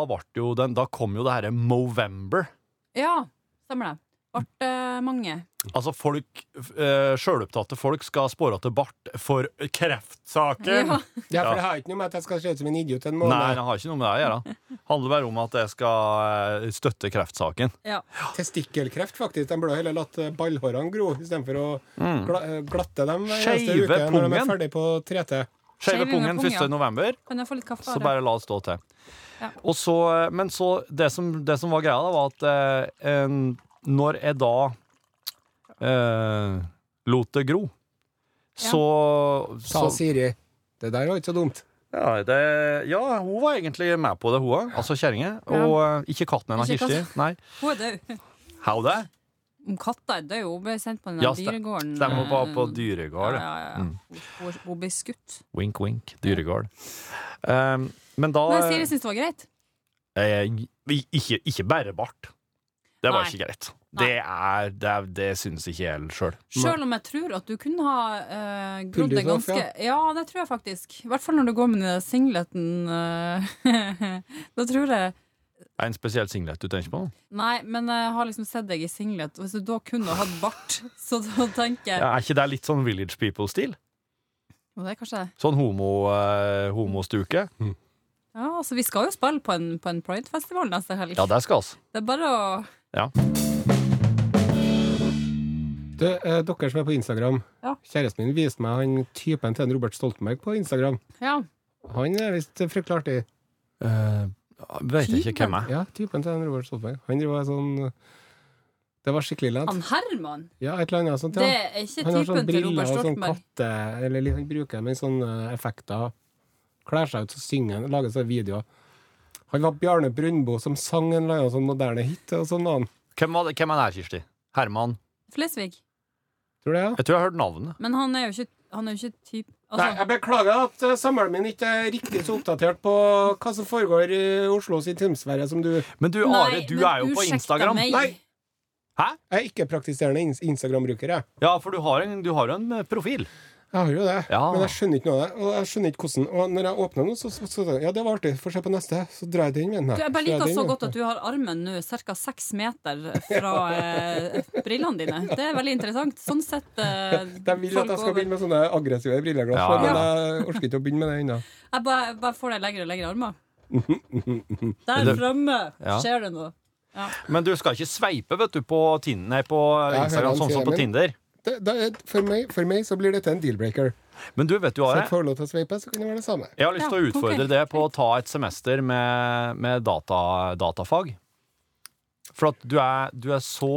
Speaker 2: den, da kom jo det herre Movember.
Speaker 4: Ja, stemmer det. Ble eh, mange.
Speaker 2: Altså folk, uh, sjølopptatte folk skal spåre til bart for kreftsaken.
Speaker 4: Ja.
Speaker 3: Ja, for det har ikke noe med at jeg skal se ut som en idiot en måned.
Speaker 2: Nei, det har ikke noe med det å gjøre. handler bare om at jeg skal eh, støtte kreftsaken.
Speaker 4: Ja.
Speaker 3: Testikkelkreft, faktisk. De burde heller latt eh, ballhårene gro istedenfor å gla eh, glatte dem hver eneste
Speaker 2: uke
Speaker 3: uke når de er ferdig på 3T.
Speaker 2: Skeive pungen
Speaker 4: pung,
Speaker 2: 1. november.
Speaker 4: Kan jeg få litt kaffe?
Speaker 2: Så bare la det stå til.
Speaker 4: Ja.
Speaker 2: Og så, men så det som, det som var greia, da, var at eh, en, når jeg da eh, lot det gro, så,
Speaker 3: Sa
Speaker 2: så
Speaker 3: Siri. Det der var ikke så dumt.
Speaker 2: ja, det, ja, hun var egentlig med på det, hun òg. Altså kjerringa. Og eh, ikke katten hennes,
Speaker 4: Ikke
Speaker 2: Kirsti. Nei. <laughs>
Speaker 4: Hun er død.
Speaker 2: How det?
Speaker 4: Om katta er død, hun ble sendt på den
Speaker 2: Ja,
Speaker 4: der
Speaker 2: stem-
Speaker 4: dyregården.
Speaker 2: Stemmer på, på
Speaker 4: eh,
Speaker 2: dyregård.
Speaker 4: Ja,
Speaker 2: ja.
Speaker 4: ja.
Speaker 2: Mm.
Speaker 4: Hun, hun, ble skutt.
Speaker 2: Wink, wink. Dyregård. Um, men da
Speaker 4: Men Siri syntes det var greit.
Speaker 2: eh, ikke, ikke bare bart. Det var
Speaker 4: Nei.
Speaker 2: ikke greit.
Speaker 4: Nei.
Speaker 2: Det, er, det, er, det synes ikke jeg sjøl.
Speaker 4: Sjøl om jeg tror at du kunne ha uh, grodd
Speaker 3: off,
Speaker 4: ganske ja. det tror jeg faktisk. I hvert fall når du går med den singleten. Uh, <laughs> da tror jeg
Speaker 2: Er det en spesiell singlet du tenker på?
Speaker 4: Nei, men jeg har liksom sett deg i singlet. Og hvis du da kunne hatt bart, <laughs> så da tenker jeg
Speaker 2: Ja, er ikke det litt sånn Village People-stil?
Speaker 4: Jo, det er kanskje
Speaker 2: Sånn homo, uh, homostuke?
Speaker 4: Ja, altså Vi skal jo spille på en, på en Pride-festival neste helg.
Speaker 2: Ja, det skal oss.
Speaker 4: Det er bare å
Speaker 2: Ja.
Speaker 3: Du, eh, dere som er på Instagram.
Speaker 4: Ja.
Speaker 3: Kjæresten min viste meg han typen til en Robert Stoltenberg på Instagram.
Speaker 4: Ja.
Speaker 3: Han er visst fryktelig artig.
Speaker 2: Uh, vet jeg ikke hvem er.
Speaker 3: Ja, typen til en Robert Stoltenberg. Han driver sånn Det var skikkelig lett.
Speaker 4: Han Herman,
Speaker 3: Ja, et eller annet sånt.
Speaker 4: det er ikke
Speaker 3: Han har sånn
Speaker 4: typen til
Speaker 3: briller
Speaker 4: Robert
Speaker 3: og sånn katte... Eller han bruker med sånne effekter. Klær seg ut, så synger han, lager seg videoer. Han var Bjarne Brundbo som sang en eller annen sånn moderne hit. og sånn annen.
Speaker 2: Hvem, var det, hvem er det her, Kirsti? Herman?
Speaker 4: Flesvig.
Speaker 3: Tror det? Ja?
Speaker 2: Jeg tror jeg har hørt navnet.
Speaker 4: Men han er jo ikke, han er jo ikke typ
Speaker 3: Nei,
Speaker 4: altså,
Speaker 3: jeg beklager at uh, samboeren min ikke er riktig så oppdatert på hva som foregår i Oslo intimsfære som du
Speaker 2: Men du,
Speaker 4: Nei,
Speaker 2: Are, du
Speaker 4: men
Speaker 2: er jo på
Speaker 4: ursäkta
Speaker 2: Instagram.
Speaker 4: meg.
Speaker 3: Nei.
Speaker 2: Hæ?
Speaker 3: Jeg er ikke praktiserende ins- Instagram-bruker, jeg.
Speaker 2: Ja, for du har en, du har jo en eh, profil.
Speaker 3: Jeg har jo det,
Speaker 2: Ja.
Speaker 3: men jeg skjønner ikke noe av det. Og jeg skjønner ikke hvordan Og når jeg åpner nå, så, så, så Ja, det var artig. Få se på neste. Så drar jeg den veien.
Speaker 4: Jeg bare liker så godt at du har armen nå ca. seks meter fra <laughs> eh, brillene dine. Det er veldig interessant. Sånn sett eh, <laughs>
Speaker 3: De vil at jeg skal
Speaker 4: over-
Speaker 3: begynne med sånne aggressive brilleglass,
Speaker 2: Ja,
Speaker 3: men jeg orker ikke å begynne med det ennå.
Speaker 4: Jeg bare, bare får deg lengre og lengre armer. <laughs> Der framme
Speaker 2: Ja.
Speaker 4: skjer det noe.
Speaker 2: Men du skal ikke sveipe vet du, på, Tinder, nei, på Instagram sånn som på Tinder.
Speaker 3: Det, det, er- for, meg, for meg så blir dette en deal-breaker.
Speaker 2: Men du, vet du, hva
Speaker 3: jeg får lov til å sveipe, så kan det være det samme.
Speaker 2: jeg har lyst til å utfordre
Speaker 4: okay.
Speaker 2: det på å ta et semester med, med data, datafag. For at du er, du er så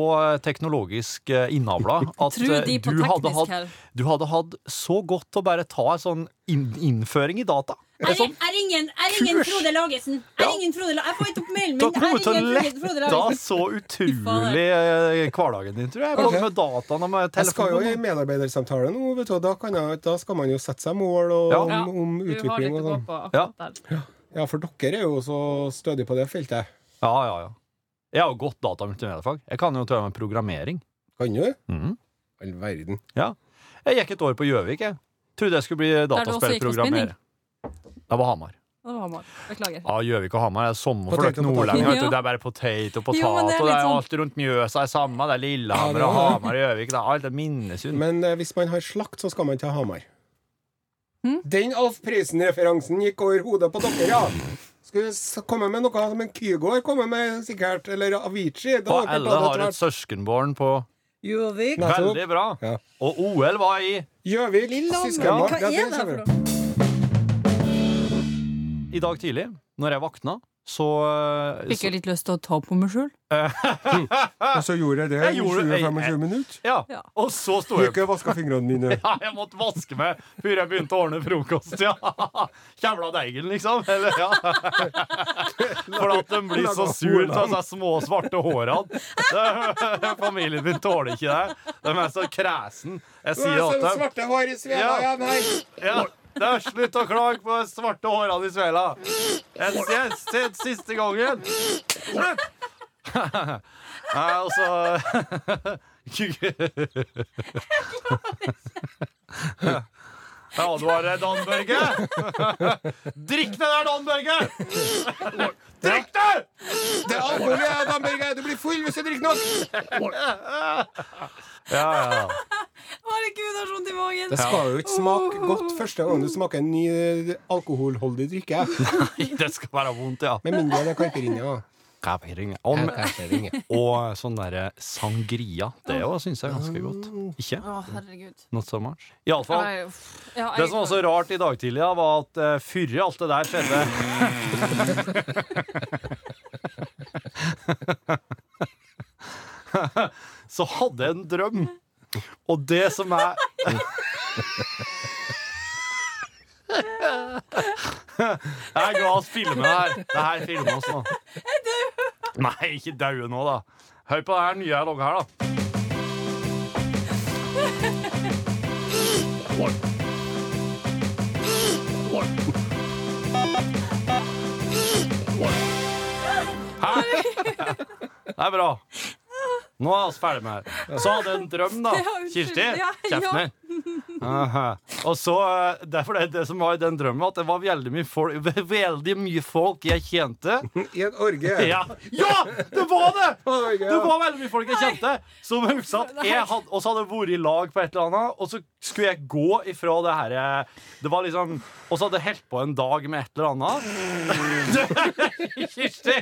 Speaker 2: teknologisk eh, innavla <laughs> at eh, du hadde, hatt, du hadde hatt så godt å bare ta en sånn innføring i data.
Speaker 6: Jeg, jeg ringer, ingen, er
Speaker 2: ingen
Speaker 6: Frode Lagesen. Jeg
Speaker 2: Ja.
Speaker 6: ringer Frode La- Jeg får ikke opp mailen
Speaker 2: Du
Speaker 6: min.
Speaker 2: har kommet til å lette
Speaker 6: Lagesen.
Speaker 2: så utrolig eh, hverdagen din, tror jeg. Både
Speaker 3: Ok.
Speaker 2: med dataen og med
Speaker 3: Jeg skal jo i
Speaker 2: telefonen.
Speaker 3: medarbeidersamtale nå, vet du, da, kan jeg, da skal man jo sette seg mål og,
Speaker 2: Ja.
Speaker 3: om, om utvikling og sånn.
Speaker 2: Ja.
Speaker 3: Ja, for dere er jo så stødige på det feltet.
Speaker 2: Ja, ja, ja. Jeg har jo godt data- og multimediefag. Jeg kan jo til og med programmering.
Speaker 3: Kan du?
Speaker 2: Mm.
Speaker 3: All verden.
Speaker 2: Ja. Jeg gikk et år på Gjøvik, jeg. Trodde jeg skulle bli
Speaker 4: du også gikk på
Speaker 2: dataspillprogrammerer. Det var Hamar.
Speaker 4: Det var Hamar. Beklager.
Speaker 2: Ja, Gjøvik og Hamar er samme for dere nordlendinger. Det er bare potet og potet.
Speaker 4: Jo, det er
Speaker 2: og det er
Speaker 4: sånn-
Speaker 2: alt rundt Mjøsa er samme. Det er Lillehammer
Speaker 3: Ja, det
Speaker 2: og. Hamar og Gjøvik. Det er alt er Minnesund.
Speaker 3: Men eh, hvis man har slakt, så skal man til Hamar.
Speaker 4: Hm?
Speaker 3: Den Alf Prisen-referansen gikk over hodet på dere, ja. Skulle komme med noe som en Kygoer kommer med, sikkert. Eller Avicii. Da
Speaker 2: Og
Speaker 3: har
Speaker 2: et søskenbarn på
Speaker 6: Gjøvik.
Speaker 2: Veldig bra.
Speaker 3: Ja.
Speaker 2: Og OL var i
Speaker 3: Gjøvik.
Speaker 6: Lillehammer. Hva er det for noe?
Speaker 2: I dag tidlig. Når jeg våkna, så,
Speaker 4: Fikk jeg litt lyst til å ta på meg sjøl. <laughs>
Speaker 3: Og så gjorde jeg det
Speaker 2: Jeg
Speaker 3: i 20-25 minutter.
Speaker 2: Ja.
Speaker 4: Ja.
Speaker 2: Og så sto jeg
Speaker 3: Ikke vaska fingrene mine. <laughs>
Speaker 2: Ja, jeg måtte vaske meg før jeg begynte å ordne frokost. Ja. <laughs> Kjævla deigen, liksom. Eller, ja. For at de blir så sur av de små, svarte hårene. Familien min tåler ikke det. De er så kresen. Jeg
Speaker 3: er
Speaker 2: sier
Speaker 3: at
Speaker 2: de
Speaker 3: svarte hår i svela
Speaker 2: Ja.
Speaker 3: ja, her.
Speaker 2: Det er Slutt å klage på de svarte hårene i svela. Jeg ser ser siste gangen. Slutt! Nei, altså Jeg advarer Dan Børge. Drikk det der, Dan Børge! Drikk det!
Speaker 3: Det er alvorlig, Dan Børge. Du blir full hvis du drikker nok.
Speaker 2: Ja, ja.
Speaker 4: Herregud, jeg har vondt i magen.
Speaker 3: Det skal jo ikke smake godt første gang du smaker en ny eh, alkoholholdig drikke. <laughs>
Speaker 2: Det skal være vondt, ja.
Speaker 3: Med mindre det er caipirinha.
Speaker 2: Caipirinha. Og, sånn derre sangria. Det òg syns jeg er ganske godt. Ikke? Not so much. Iallfall.
Speaker 4: Nei,
Speaker 2: Det som var så rart i dag tidlig, var at uh, før alt det der skjedde <laughs> Så hadde jeg en drøm. Og det som er Jeg er glad oss filmer her. Det her filmer oss nå. Nei, ikke daue nå, da. Hør på det her nye jeg logger her, da. Hæ? Det er bra. Nå er vi ferdig med det. Så hadde jeg en drøm, da. <laughs> Kirsti, kjeften din. Og så, eh, derfor det, det som var i den drømmen, at det var veldig mye folk, <laughs> veldig mye folk jeg kjente.
Speaker 3: I en orgie. <laughs>
Speaker 2: Ja, ja det var det! Det var veldig mye folk jeg kjente. Som husker at jeg hadde, og så hadde jeg vært i lag på et eller annet, og så skulle jeg gå ifra det her eh, Det var liksom Og så hadde jeg holdt på en dag med et eller annet. Kirsti!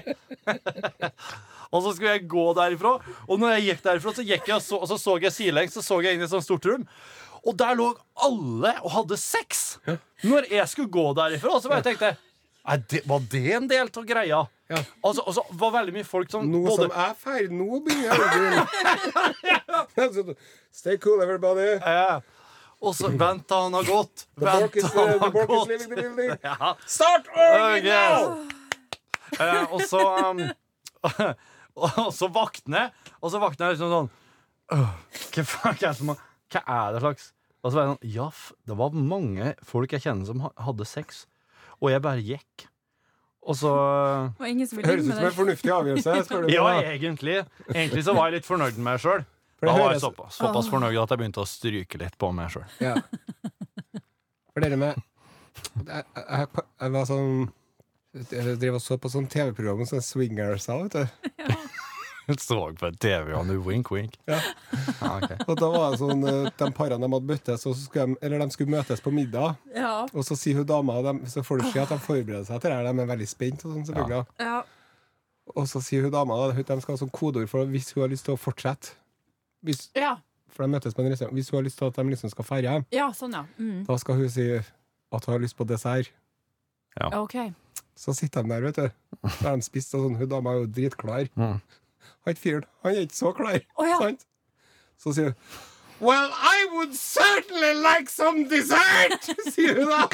Speaker 2: Og så skulle jeg gå derifra. Og når jeg gikk derifra, så gikk jeg så, så, så jeg sidelengs Så så jeg inn i et sånt stort rom. Og der lå alle og hadde sex. Når jeg skulle gå derifra, så bare tenkte jeg det, Var det en del av greia?
Speaker 3: Ja.
Speaker 2: Altså, og så var veldig mye folk som
Speaker 3: Noe
Speaker 2: både
Speaker 3: som er ferdig, nå begynner orgien. <laughs> Stay cool, everybody.
Speaker 2: Ja. Og så Vent, da, han har gått. Vent,
Speaker 3: da
Speaker 2: han har gått. <laughs> Ja.
Speaker 3: Start now!
Speaker 2: Okay. Eh, og så um, <laughs> Og så våkner jeg, og så våkner jeg liksom sånn Hva faen hva er det som Hva er det slags Og så var jeg sånn Ja, det var mange folk jeg kjenner som hadde sex, og jeg bare gikk. Og så
Speaker 3: Høres ut som en fornuftig avgjørelse. <laughs>
Speaker 2: Ja, egentlig. Egentlig så var jeg litt fornøyd med meg sjøl. Da var jeg såpass, såpass fornøyd at jeg begynte å stryke litt på meg sjøl.
Speaker 3: Ja. <laughs> For dere med Jeg, jeg, jeg var sånn Jeg drev og så på sånn TV-program som swingers swingers, vet du. <laughs> <laughs>
Speaker 2: Så på TV, og du wink, wink.
Speaker 3: Ja.
Speaker 2: Ah, ok. <laughs>
Speaker 3: Og da var det sånn eh, De parene de hadde møttes, og så skulle de, eller de skulle møtes på middag.
Speaker 4: Ja.
Speaker 3: Og så sier hun dama de, Så får du se at de forbereder seg til det. her, De er veldig spent. Og sånn selvfølgelig
Speaker 4: Ja.
Speaker 3: Og så sier hun dama at de skal ha sånn kodeord for hvis hun har lyst til å fortsette. Hvis,
Speaker 4: Ja.
Speaker 3: for de møtes på en restaurant. Hvis hun har lyst til at de liksom skal hjem,
Speaker 4: ja, sånn, ja. Mm.
Speaker 3: da skal hun si at hun har lyst på dessert. Ja.
Speaker 4: OK.
Speaker 3: Så sitter de der, vet du. Da har de spist, og sånn, hun dama er jo dritklar.
Speaker 2: Mm.
Speaker 3: Han fyren, han er ikke så klar.
Speaker 4: oh, ja.
Speaker 3: Sant? Så sier hun Well, I would certainly like some dessert! <laughs> sier hun da.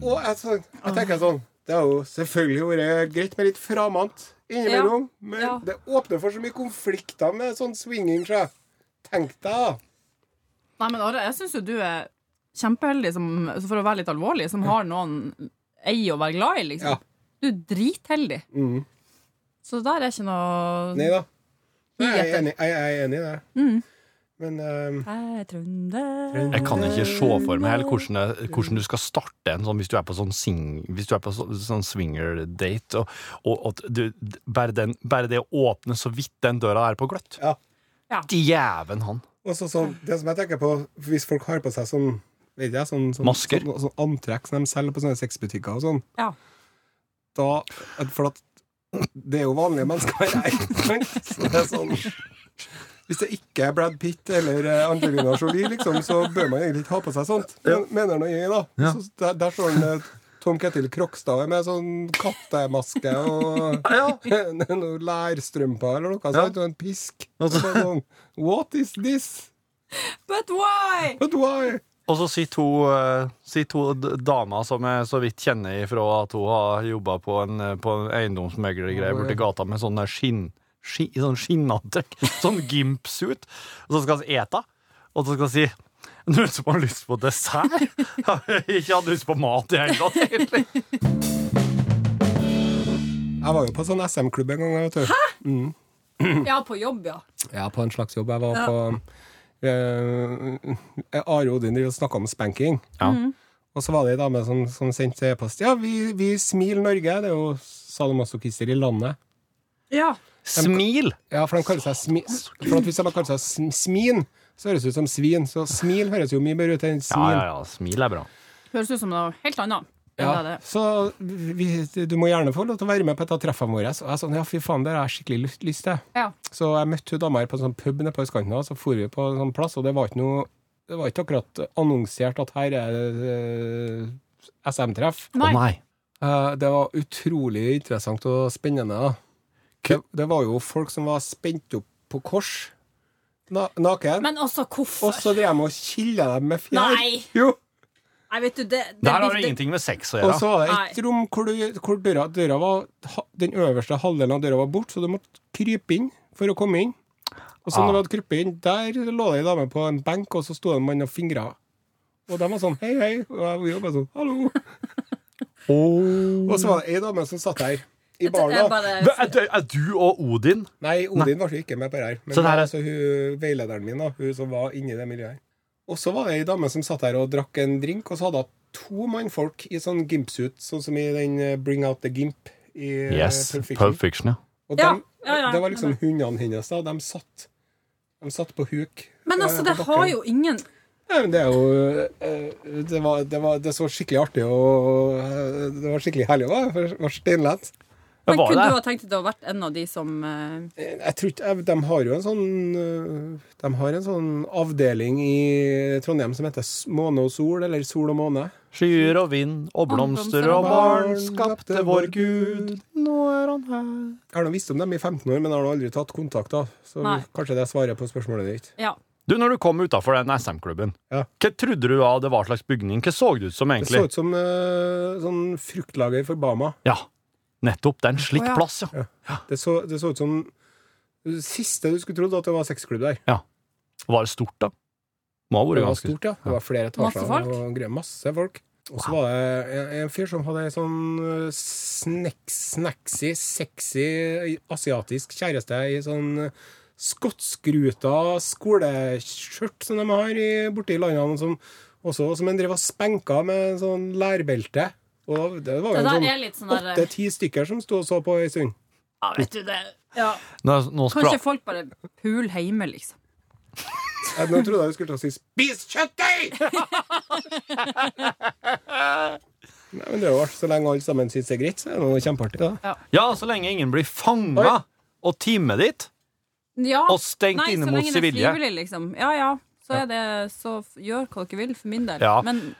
Speaker 3: og, jeg, sånn, jeg tenker sånn Det har jo selvfølgelig vært greit med litt framant innimellom, men
Speaker 4: Ja.
Speaker 3: det åpner for så mye konflikter med sånn swinging. Så. jeg. Tenk deg, da.
Speaker 4: Nei, men Are, jeg syns jo du er kjempeheldig, som, for å være litt alvorlig, som har noen ei å være glad i, liksom.
Speaker 3: Ja.
Speaker 4: Du er dritheldig.
Speaker 3: Mm.
Speaker 4: Så der er ikke noe
Speaker 3: Nei da. Jeg er enig, jeg er enig i det.
Speaker 4: Mm.
Speaker 3: Men um,
Speaker 4: Jeg.
Speaker 2: Jeg kan ikke se for meg helt hvordan, hvordan du skal starte en sånn hvis du er på sånn, sing, hvis du er på sånn, sånn swinger-date, og, og, at du, bare, den, bare det å åpne så vidt den døra er på gløtt.
Speaker 3: Ja.
Speaker 2: Djeven han.
Speaker 3: også så, det som jeg tenker på Hvis folk har på seg sånn vet jeg, sånn, sånn,
Speaker 2: Masker?
Speaker 3: Sånn, sånn antrekk som de selger på sånne sexbutikker og sånn,
Speaker 4: Ja.
Speaker 3: da For at det er jo vanlige mennesker her. Det er sånn Hvis det ikke er Brad Pitt eller eh, Angelina Jolie, liksom, så bør man egentlig ikke ha på seg sånt. Men, mener nå jeg, da.
Speaker 2: Ja.
Speaker 3: Så der, der står han, eh, Tom Ketil Krokstad med sånn kattemaske og <laughs> <laughs> noen lærstrømper eller noe sånt, og en pisk. Og så det sånn, What is this?
Speaker 4: But why?
Speaker 3: But why?
Speaker 2: Og så si to, eh, sitter to damer som jeg så vidt kjenner ifra at hun har jobba på en, eh, på en eiendomsmeglergreie borti gata med sånne skinn, skinn, sånn skinnantrekk. <laughs> Sånn gimpsuit. Og så skal vi ete. Og så skal vi si noen som har lyst på dessert? <laughs> Jeg har ikke hatt lyst på mat i hele tatt, egentlig.
Speaker 3: Jeg var jo på sånn SM-klubb en gang. Vet du.
Speaker 4: Ja, på jobb, ja.
Speaker 3: Ja, på en slags jobb. Jeg var på eh, Are Odin snakka om spanking.
Speaker 2: Ja.
Speaker 3: Og så var det ei dame som, som sendte e-post. Ja, vi, vi smiler Norge. Det er jo sadomasochister i landet.
Speaker 4: Ja.
Speaker 2: Smil!
Speaker 3: Ja, for de kaller seg smi... For at hvis de kaller seg sm- smin, så høres det ut som svin. Så smil høres jo mye bedre ut enn
Speaker 2: Ja,
Speaker 3: smin.
Speaker 2: ja, ja. Smil er bra.
Speaker 4: Høres ut som noe helt annet.
Speaker 3: Ja, så vi, du må gjerne få lov til å være med på et av treffene våre. Så jeg sånn, ja, fy faen, det har jeg skikkelig lyst, lyst til.
Speaker 4: Ja.
Speaker 3: Så jeg møtte hun dama her på en sånn pub nede på østkanten, og så for vi på en sånn plass, og det var ikke noe Det var ikke akkurat annonsert at her er uh, SM-treff.
Speaker 2: Å
Speaker 4: Nei.
Speaker 2: nei.
Speaker 3: Eh, det var utrolig interessant og spennende. da. Det, det var jo folk som var spent opp på kors, na naken,
Speaker 4: Men også hvorfor?
Speaker 3: og så drev de og killa dem med fjær.
Speaker 4: Nei.
Speaker 3: Jo.
Speaker 4: Nei, vet du, det, det,
Speaker 2: Der har
Speaker 4: det-
Speaker 2: ingenting med sex å
Speaker 3: Og så var det
Speaker 4: Nei.
Speaker 3: et rom hvor, du, hvor døra, døra var Den øverste halvdelen av døra var bort, så du måtte krype inn for å komme inn. Og så
Speaker 2: Ah.
Speaker 3: når du hadde krypet inn, der lå det ei dame på en benk, og så sto det en mann og fingra. Og de var sånn hei, hei. Og jeg jobba sånn hallo. Og så var det ei dame som satt der i baren. Da.
Speaker 4: bare,
Speaker 2: Er, du- er du og Odin?
Speaker 3: Nei, Odin var ikke med på det her. Men
Speaker 2: Så det her er-
Speaker 3: altså, hun, veilederen min, da, hun som var inni det miljøet her. Og så var det ei dame som satt der og drakk en drink, og så hadde hun to mannfolk i sånn gimpsuit, sånn som i den eh, Bring Out the Gimp i eh,
Speaker 2: Yes.
Speaker 3: Pulp Fiction.
Speaker 2: Pulp Fiction, ja.
Speaker 3: Og
Speaker 4: Ja,
Speaker 3: dem,
Speaker 4: ja, ja.
Speaker 3: det var liksom hundene hennes, da. De satt, de satt på huk.
Speaker 4: men
Speaker 3: eh,
Speaker 4: altså, det har jo ingen
Speaker 3: Nei, men det er jo det, var, det, var, det så skikkelig artig og Det var skikkelig herlig. Det var steinlett.
Speaker 2: Men
Speaker 4: kunne
Speaker 2: det?
Speaker 4: du ha tenkt deg å vært en av de som eh,
Speaker 3: Eh, Jeg tror ikke, jeg- De har jo en sånn øh, De har en sånn avdeling i Trondheim som heter Måne og sol, eller Sol og måne.
Speaker 2: Skyer og vind og blomster og barn skapte vår Gud. Nå er han her.
Speaker 3: Jeg har nå visst om dem i 15 år, men har nå aldri tatt kontakt. da Så
Speaker 4: Nei.
Speaker 3: kanskje det svarer på spørsmålet ditt.
Speaker 4: Ja.
Speaker 2: Du, når du kom utafor den SM-klubben,
Speaker 3: Ja.
Speaker 2: hva trodde du av det var slags bygning? Hva så det ut som, egentlig?
Speaker 3: Det så ut som uh, sånn fruktlager for Bama.
Speaker 2: Ja, nettopp. Det er en slik
Speaker 4: Å, ja.
Speaker 2: plass, ja.
Speaker 3: Det så, det så ut som det siste du skulle trodd at det var sexklubb der. Ja.
Speaker 2: Var det stort, da? Må ha
Speaker 3: Det
Speaker 2: vært
Speaker 3: var
Speaker 2: ganske
Speaker 3: stort, ja. Det var flere
Speaker 4: Masse
Speaker 3: etasjer.
Speaker 4: folk?
Speaker 3: Og masse folk. Og så var det en, en fyr som hadde ei sånn snack, snacksy, sexy asiatisk kjæreste i sånn skotsskruta skoleskjørt som de har i, borte i landene, som, også, som en drev og spenka med sånn lærbelte. Og det var jo
Speaker 4: Det
Speaker 3: sånn
Speaker 4: sånn
Speaker 3: åtte-ti stykker som sto og så på ei stund.
Speaker 4: Ja, vet du det ja.
Speaker 2: Nå, nå.
Speaker 4: Kanskje folk bare puler hjemme, liksom.
Speaker 3: Jeg, nå trodde jeg du skulle til å si 'spis kjøttdeig'! <laughs> Nei, men det er jo artig. Så lenge alle sammen syns det er greit, så er det noe kjempeartig. Ja.
Speaker 2: Ja, så lenge ingen blir fanga og teamet ditt
Speaker 4: Ja.
Speaker 2: og stengt
Speaker 4: Nei,
Speaker 2: inne mot sivilje.
Speaker 4: liksom. Ja, ja. Så er det Så gjør hva dere vil, for min del.
Speaker 2: Ja.
Speaker 4: Men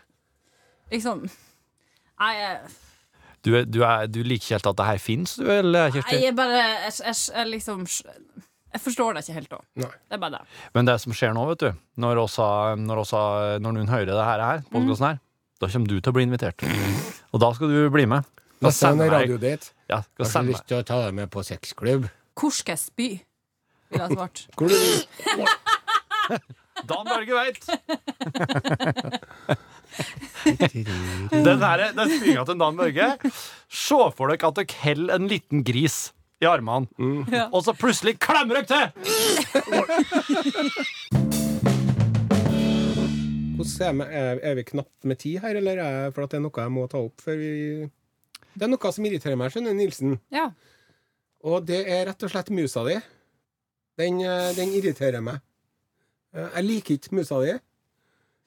Speaker 4: liksom Nei, jeg,
Speaker 2: Du, er- du, er, du liker ikke helt at det her fins, du, eller, Kirsti?
Speaker 4: jeg er bare jeg, jeg, jeg liksom Jeg forstår det ikke helt, da. Det er bare det.
Speaker 2: Men det som skjer nå, vet du, når, også, når, også, når noen hører det her, her mm. her, da kommer du til å bli invitert. Og da skal du bli med. Da sender
Speaker 3: er
Speaker 2: jeg-
Speaker 3: radiodate.
Speaker 2: Ja, skal
Speaker 3: Har du lyst til å ta deg med på sexklubb?
Speaker 4: Hvor skal jeg spy? Ville jeg svart.
Speaker 3: Hvor du <laughs>
Speaker 2: Dan Børge veit! <laughs> den her, den spyinga til Dan Børge Se for dere at dere holder en liten gris i armene,
Speaker 4: Ja.
Speaker 2: og så plutselig klemmer dere til!
Speaker 3: Hvordan er, er, er vi knapt med tid her, eller er det for at det er noe jeg må ta opp før vi Det er noe som irriterer meg, skjønner Nilsen.
Speaker 4: Ja.
Speaker 3: Og det er rett og slett musa di. Den, eh, den irriterer meg. Eh, Jeg liker ikke musa di.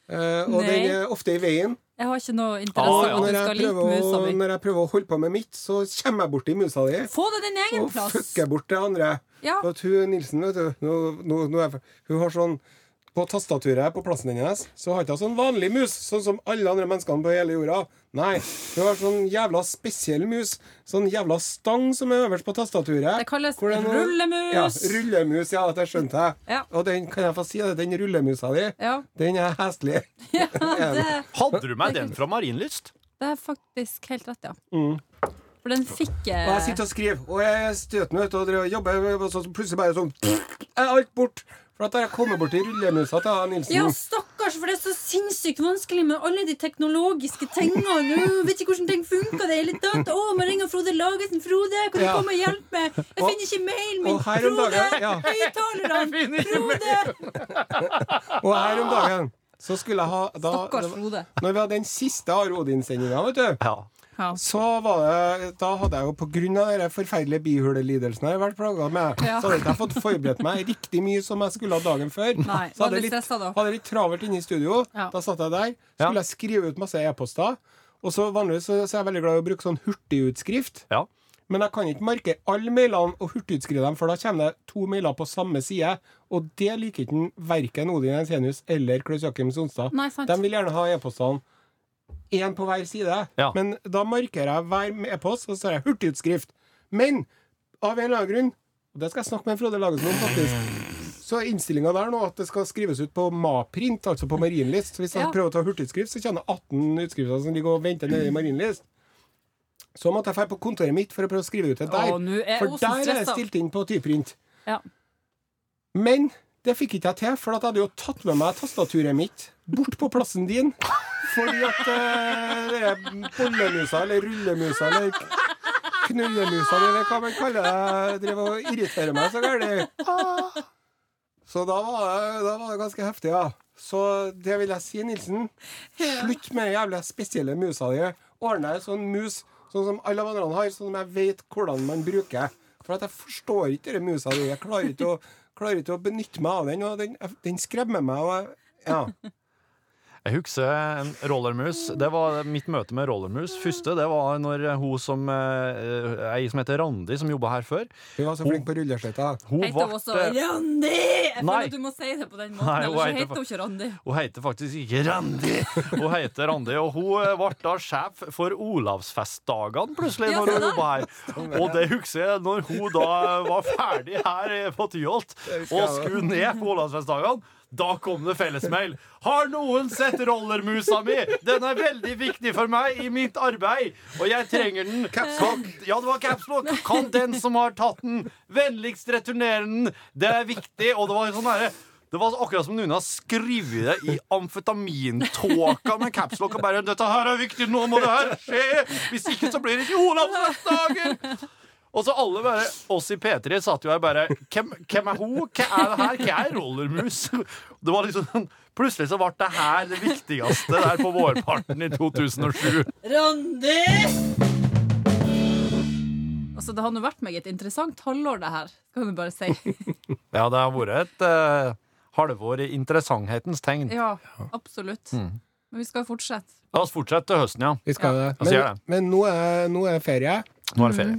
Speaker 3: Eh, Og
Speaker 4: Nei.
Speaker 3: den er ofte i veien.
Speaker 4: Jeg har ikke noe
Speaker 2: Ah, ja.
Speaker 4: at du skal like musa mi.
Speaker 3: når jeg prøver å holde på med mitt, så kommer jeg borti musa di.
Speaker 4: Få det din egen
Speaker 3: Og
Speaker 4: plass.
Speaker 3: fucker bort det andre.
Speaker 4: Ja.
Speaker 3: For at hun Nilsen, vet du nå, nå, nå er, Hun har sånn På tastaturet på plassen hennes så har ikke hun sånn vanlig mus, sånn som alle andre menneskene på hele jorda. Nei, hun har sånn jævla spesiell mus. Sånn jævla stang som er øverst på tastaturet.
Speaker 4: Det kalles
Speaker 3: noe-
Speaker 4: rullemus.
Speaker 3: Ja, rullemus, ja, det skjønte jeg.
Speaker 4: Ja.
Speaker 3: Og den, kan jeg få si det, den rullemusa di,
Speaker 4: Ja,
Speaker 3: den er heslig. <laughs> <laughs>
Speaker 4: det,
Speaker 2: Hadde du med den fra Marienlyst?
Speaker 4: det er faktisk helt rett, ja.
Speaker 3: Mm.
Speaker 4: For den fikk
Speaker 3: Og jeg
Speaker 4: jeg
Speaker 3: sitter og skriver, og jeg er støtende du, og jobber, og så plutselig bare sånn <tsk> Er alt bort. For at da har jeg kommet borti rullemusa til Nilsen.
Speaker 6: Ja, stakkars, for det er så sinnssykt vanskelig med alle de teknologiske tingene. Jeg vet ikke hvordan ting funker. det er litt tatt. Å, må ringe Frode Lagesen. Frode, kan du
Speaker 3: Ja.
Speaker 6: komme og hjelpe meg? Jeg
Speaker 3: Og-
Speaker 6: finner ikke mailen min. Frode,
Speaker 3: ja.
Speaker 6: høyttalerne! <laughs> Frode!
Speaker 3: Og her om dagen så skulle jeg ha da,
Speaker 4: Stakkars Frode.
Speaker 3: Når vi hadde den siste Are Odin-sendinga, vet du,
Speaker 2: Ja.
Speaker 4: Ja.
Speaker 3: så var det Da hadde jeg jo av den forferdelige bihulelidelsen jeg har vært plaga med,
Speaker 4: Ja.
Speaker 3: så hadde ikke jeg fått forberedt meg riktig mye som jeg skulle ha dagen før.
Speaker 4: Nei,
Speaker 3: så hadde jeg litt, hadde litt travelt inne i studio.
Speaker 4: Ja.
Speaker 3: Da satt jeg der. Skulle jeg skrive ut masse e-poster. Og så vanligvis så, så er jeg veldig glad i å bruke sånn hurtigutskrift.
Speaker 2: Ja.
Speaker 3: Men jeg kan ikke markere alle mailene og hurtigutskrive dem, for da kommer det to mailer på samme side. Og det liker ikke verken Odin Ensenius eller Klaus Jakim Sonstad. De vil gjerne ha e-postene én på hver side.
Speaker 2: Ja.
Speaker 3: Men da markerer jeg hver e-post, og så har jeg hurtigutskrift. Men av en eller annen grunn, og det skal jeg snakke med Frode Lagesen om, faktisk, så er innstillinga der nå at det skal skrives ut på MA-print, altså på Marienlyst. Så hvis jeg
Speaker 4: Ja.
Speaker 3: prøver å ta hurtigutskrift, så kjenner jeg 18 utskrifter som ligger og venter nede i Marienlyst. Så måtte jeg dra på kontoret mitt for å prøve å skrive ut det der.
Speaker 4: Å, er
Speaker 3: for der er det stilt inn på typrint.
Speaker 4: Ja.
Speaker 3: Men det fikk ikke jeg til, for at jeg hadde jo tatt med meg tastaturet mitt bort på plassen din. Fordi at det er bollemusa, eller rullemusa, eller knullemusa, eller hva man kaller det, driver og irriterer meg så gærent. Så da var, det, da var det ganske heftig, ja. Så det vil jeg si, Nilsen. Slutt med den jævla spesielle musa di. Ordne deg en sånn mus sånn som alle andre har, sånn som jeg vet hvordan man bruker. For at jeg forstår ikke denne musa di. Jeg klarer ikke å, klarer ikke å benytte meg av den, og den, den skremmer meg. Og ja.
Speaker 2: Jeg husker en rollermus. Det var mitt møte med rollermus. Første det var når hun som eh, ei som heter Randi, som jobba her før
Speaker 3: Hun var så flink på rulleskøyter.
Speaker 2: Hun
Speaker 4: Heter hun også Randi? Jeg
Speaker 2: Nei.
Speaker 4: føler at du må si det på den måten,
Speaker 2: Nei, hun
Speaker 4: ellers så
Speaker 2: heter
Speaker 4: heter hun ikke Randi.
Speaker 2: Hun heter faktisk ikke Randi. Hun heter Randi, og hun eh, ble da sjef for Olavsfestdagene plutselig.
Speaker 4: Ja,
Speaker 2: når hun
Speaker 4: se der.
Speaker 2: jobba her. Og det husker jeg når hun da var ferdig her på Tyholt og skulle ned på Olavsfestdagene. Da kom det fellesmail. Har noen sett rollermusa mi? Den er veldig viktig for meg i mitt arbeid, og jeg trenger den. Kan, ja, det var capslock. Kan den som har tatt den, vennligst returnere den? Det er viktig. Og det var sånn herre det var akkurat som noen har skrevet det i amfetamintåka med capslock og bare 'Dette her er viktig, nå må det her skje! Hvis ikke så blir det ikke Olavsfestdager!' Og så alle bare, oss i P3 satt jo her bare hvem, hvem er hun? Hva er det her? Hva er rollermus? Det var liksom sånn Plutselig så ble det her det viktigste der på vårparten i 2007.
Speaker 6: Randi!
Speaker 4: Altså, det har nå vært meg et interessant halvår, det her. Kan du bare si. <laughs>
Speaker 2: Ja, det har vært et uh, halvår i interessanthetens tegn.
Speaker 4: Ja, absolutt. Men vi skal fortsette.
Speaker 2: La oss fortsette til høsten, ja.
Speaker 3: Vi skal det. Men, men nå, er, nå er ferie.
Speaker 2: Nå er det ferie.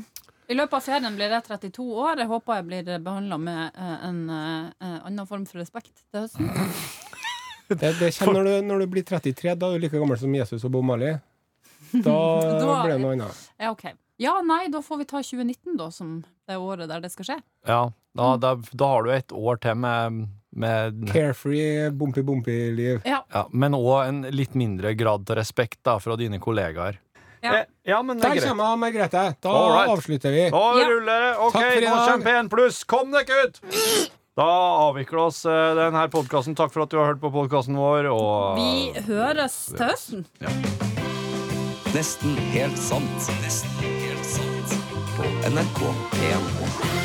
Speaker 4: I løpet av ferien blir jeg 32 år. Jeg håper jeg blir behandla med en, en eh, annen form for respekt til høsten. <laughs>
Speaker 3: Det, det kommer når du, når du blir 33. Da er du like gammel som Jesus og Bo Mali. Da <laughs>
Speaker 4: Da-
Speaker 3: blir det noe annet.
Speaker 4: Ja, okay. Ja, nei, da får vi ta 2019, da, som det året der det skal skje.
Speaker 2: Ja, da, da, da har du et år til med, med
Speaker 3: Carefree, bumpy-bumpy-liv.
Speaker 4: Ja.
Speaker 2: ja, Men òg en litt mindre grad til respekt da, fra dine kollegaer.
Speaker 4: Ja.
Speaker 2: Eh, ja men det er greit.
Speaker 3: kommer Margrethe. Da
Speaker 2: Alright.
Speaker 3: avslutter vi.
Speaker 2: Da
Speaker 4: Ja.
Speaker 2: ruller det. OK, nå kommer P1 pluss. Kom dere ut! Da avvikler oss eh, denne podkasten. Takk for at du har hørt på podkasten vår. Og
Speaker 4: Vi høres til høsten.
Speaker 1: Nesten helt sant. Nesten helt sant. På NRK P1.